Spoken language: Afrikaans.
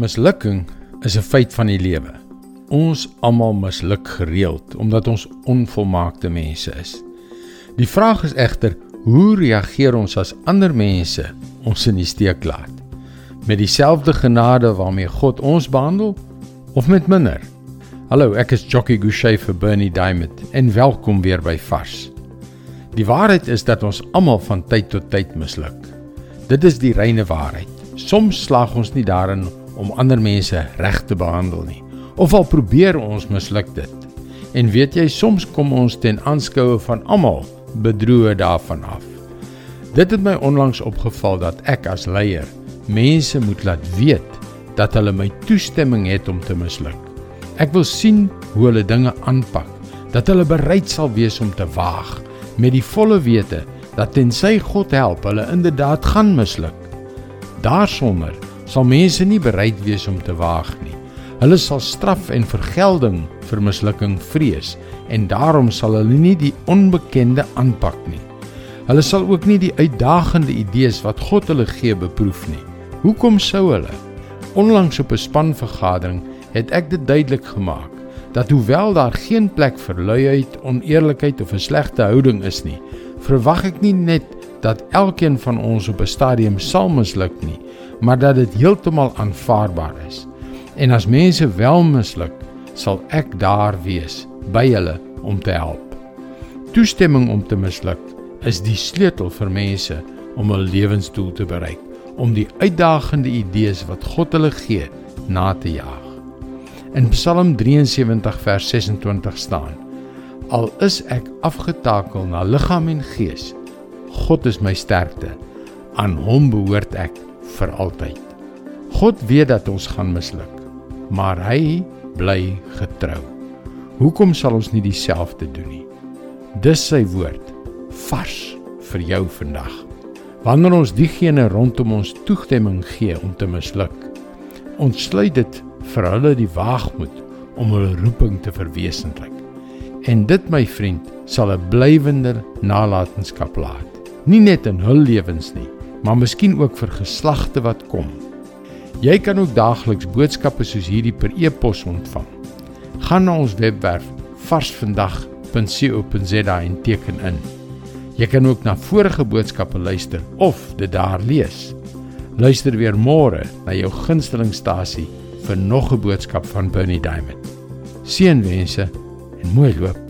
Mislukking is 'n feit van die lewe. Ons almal misluk gereeld omdat ons onvolmaakte mense is. Die vraag is egter, hoe reageer ons as ander mense ons in die steek laat? Met dieselfde genade waarmee God ons behandel of met minder? Hallo, ek is Jockey Gouchee vir Bernie Diamond en welkom weer by Vars. Die waarheid is dat ons almal van tyd tot tyd misluk. Dit is die reine waarheid. Soms slaag ons nie daarin om ander mense reg te behandel nie. Of al probeer ons misluk dit. En weet jy, soms kom ons ten aanskoue van almal bedroe daarvan af. Dit het my onlangs opgeval dat ek as leier mense moet laat weet dat hulle my toestemming het om te misluk. Ek wil sien hoe hulle dinge aanpak, dat hulle bereid sal wees om te waag met die volle wete dat tensy God help, hulle inderdaad gaan misluk. Daarsonder sal mense nie bereid wees om te waag nie. Hulle sal straf en vergelding vir mislukking vrees en daarom sal hulle nie die onbekende aanpak nie. Hulle sal ook nie die uitdagende idees wat God hulle gee beproef nie. Hoekom sou hulle? Onlangs op 'n spanvergadering het ek dit duidelik gemaak dat hoewel daar geen plek vir luiheid, oneerlikheid of 'n slegte houding is nie, verwag ek nie net dat elkeen van ons op 'n stadium sal misluk nie, maar dat dit heeltemal aanvaarbaar is. En as mense wel misluk, sal ek daar wees by hulle om te help. Toestemming om te misluk is die sleutel vir mense om hul lewensdoel te bereik, om die uitdagende idees wat God hulle gee na te jaag. In Psalm 73 vers 26 staan: Al is ek afgetakel na liggaam en gees, God is my sterkte. Aan hom behoort ek vir altyd. God weet dat ons gaan misluk, maar hy bly getrou. Hoekom sal ons nie dieselfde doen nie? Dis sy woord vars vir jou vandag. Wanneer ons diegene rondom ons toestemming gee om te misluk, ontsluit dit vir hulle die waagmoed om hulle roeping te verwesenlik. En dit my vriend sal 'n blywender nalatenskap laat, nie net in hul lewens nie, maar miskien ook vir geslagte wat kom. Jy kan ook daagliks boodskappe soos hierdie per e-pos ontvang. Gaan na ons webwerf varsvandag.co.za en teken in. Jy kan ook na vorige boodskappe luister of dit daar lees. Luister weer môre na jou gunstelingstasie vir nog 'n boodskap van Bernie Diamond. Seënwense en mooi loop.